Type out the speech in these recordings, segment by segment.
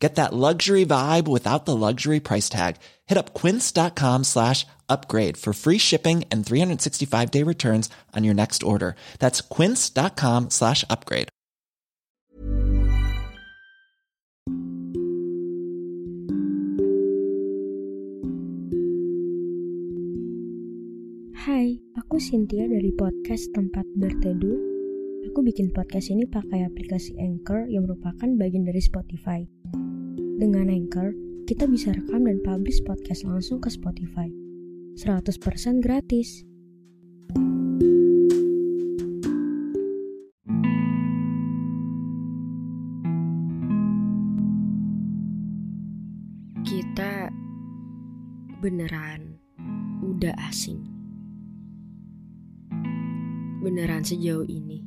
Get that luxury vibe without the luxury price tag. Hit up quince.com slash upgrade for free shipping and 365 day returns on your next order. That's quince.com slash upgrade. Hai, aku Cynthia dari podcast Tempat Berteduh. Aku bikin podcast ini pakai aplikasi Anchor yang merupakan bagian dari Spotify. Dengan Anchor, kita bisa rekam dan publish podcast langsung ke Spotify. 100% gratis. Kita beneran udah asing. Beneran sejauh ini.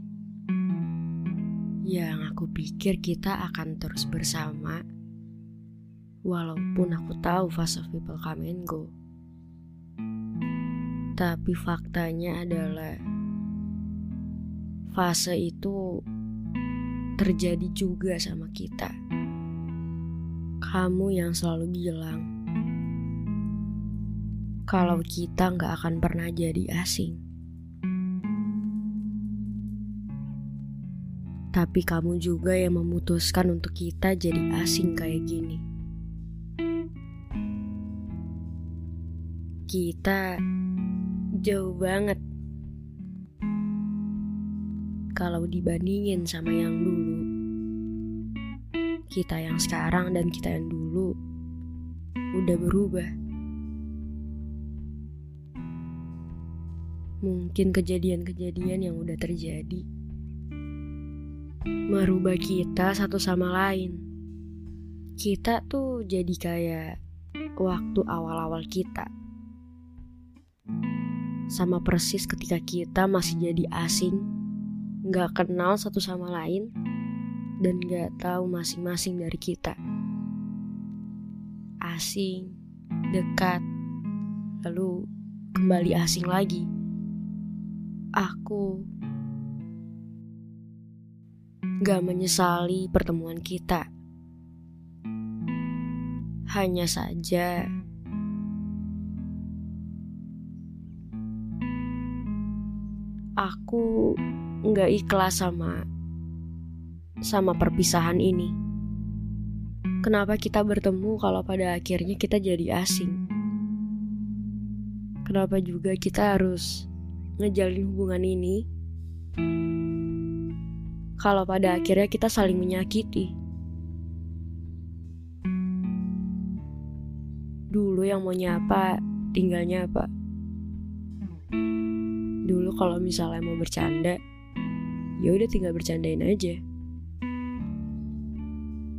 Yang aku pikir kita akan terus bersama Walaupun aku tahu fase people come and go. Tapi faktanya adalah fase itu terjadi juga sama kita. Kamu yang selalu bilang kalau kita nggak akan pernah jadi asing. Tapi kamu juga yang memutuskan untuk kita jadi asing kayak gini. Kita jauh banget kalau dibandingin sama yang dulu. Kita yang sekarang dan kita yang dulu udah berubah. Mungkin kejadian-kejadian yang udah terjadi merubah kita satu sama lain. Kita tuh jadi kayak waktu awal-awal kita sama persis ketika kita masih jadi asing, gak kenal satu sama lain, dan gak tahu masing-masing dari kita. Asing, dekat, lalu kembali asing lagi. Aku gak menyesali pertemuan kita. Hanya saja, aku nggak ikhlas sama sama perpisahan ini. Kenapa kita bertemu kalau pada akhirnya kita jadi asing? Kenapa juga kita harus ngejalin hubungan ini? Kalau pada akhirnya kita saling menyakiti. Dulu yang mau nyapa, tinggalnya apa? Dulu kalau misalnya mau bercanda ya udah tinggal bercandain aja.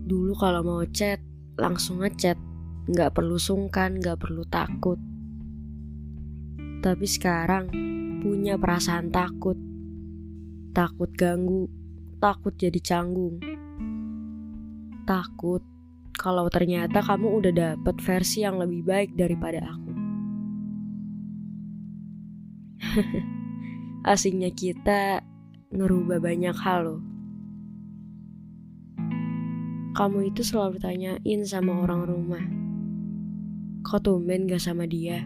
Dulu kalau mau chat langsung ngechat. Nggak perlu sungkan nggak perlu takut. Tapi sekarang punya perasaan takut. Takut ganggu takut jadi canggung. Takut kalau ternyata kamu udah dapet versi yang lebih baik daripada aku Asingnya kita ngerubah banyak hal loh. Kamu itu selalu tanyain sama orang rumah. Kok tumben gak sama dia?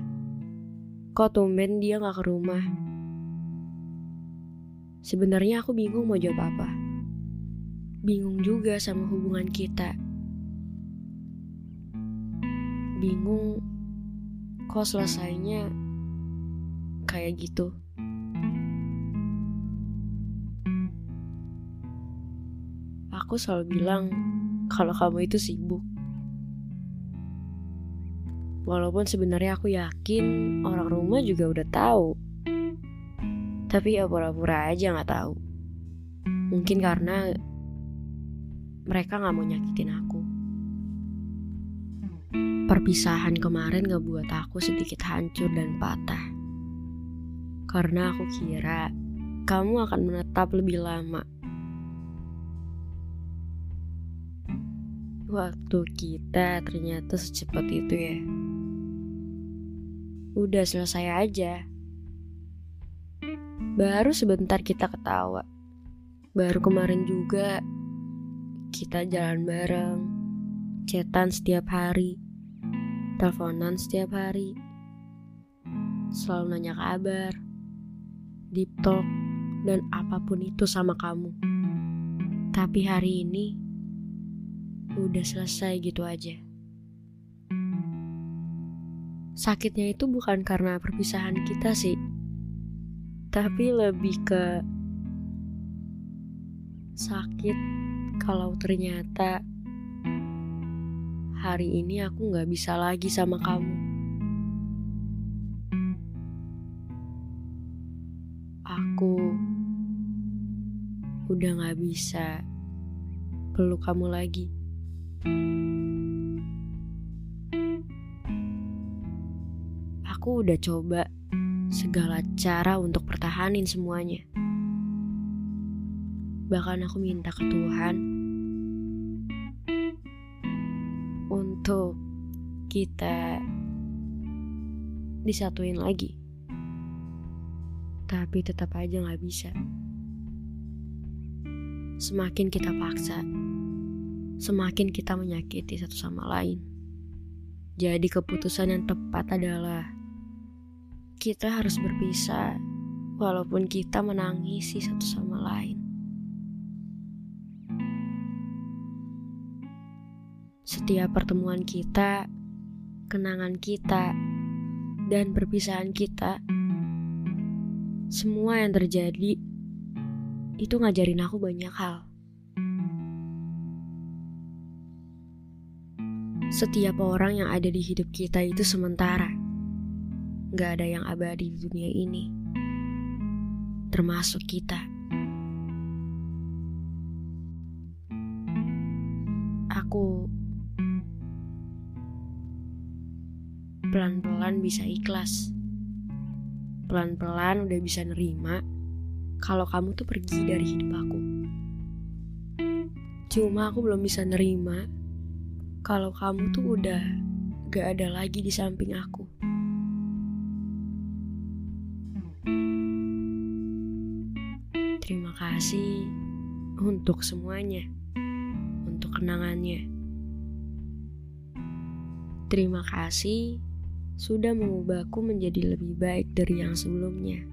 Kok tumben dia gak ke rumah? Sebenarnya aku bingung mau jawab apa. Bingung juga sama hubungan kita. Bingung kok selesainya kayak gitu. Aku selalu bilang kalau kamu itu sibuk. Walaupun sebenarnya aku yakin orang rumah juga udah tahu. Tapi ya pura-pura aja nggak tahu. Mungkin karena mereka nggak mau nyakitin aku. Perpisahan kemarin gak buat aku sedikit hancur dan patah. Karena aku kira kamu akan menetap lebih lama. Waktu kita ternyata secepat itu ya. Udah selesai aja. Baru sebentar kita ketawa. Baru kemarin juga kita jalan bareng, cetan setiap hari, teleponan setiap hari, selalu nanya kabar, deep talk, dan apa pun itu sama kamu. Tapi hari ini udah selesai gitu aja. Sakitnya itu bukan karena perpisahan kita sih, tapi lebih ke sakit kalau ternyata hari ini aku gak bisa lagi sama kamu. Bisa peluk kamu lagi. Aku udah coba segala cara untuk pertahanin semuanya. Bahkan aku minta ke Tuhan untuk kita disatuin lagi. Tapi tetap aja gak bisa. Semakin kita paksa, semakin kita menyakiti satu sama lain. Jadi keputusan yang tepat adalah kita harus berpisah walaupun kita menangisi satu sama lain. Setiap pertemuan kita, kenangan kita, dan perpisahan kita, semua yang terjadi itu ngajarin aku banyak hal. Setiap orang yang ada di hidup kita itu sementara gak ada yang abadi di dunia ini, termasuk kita. Aku pelan-pelan bisa ikhlas. Pelan-pelan udah bisa nerima kalau kamu tuh pergi dari hidup aku. Cuma aku belum bisa nerima kalau kamu tuh udah gak ada lagi di samping aku. Terima kasih untuk semuanya, untuk kenangannya. Terima kasih sudah mengubahku menjadi lebih baik dari yang sebelumnya.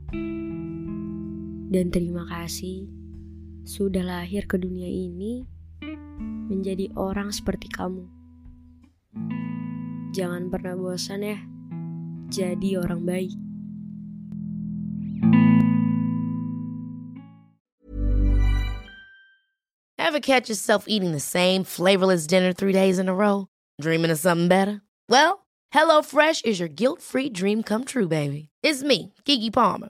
Dan terima kasih sudah lahir ke dunia ini menjadi orang seperti kamu. Jangan pernah bosan ya, jadi orang baik. Ever catch yourself eating the same flavorless dinner three days in a row? Dreaming of something better? Well, HelloFresh is your guilt-free dream come true, baby. It's me, Kiki Palmer.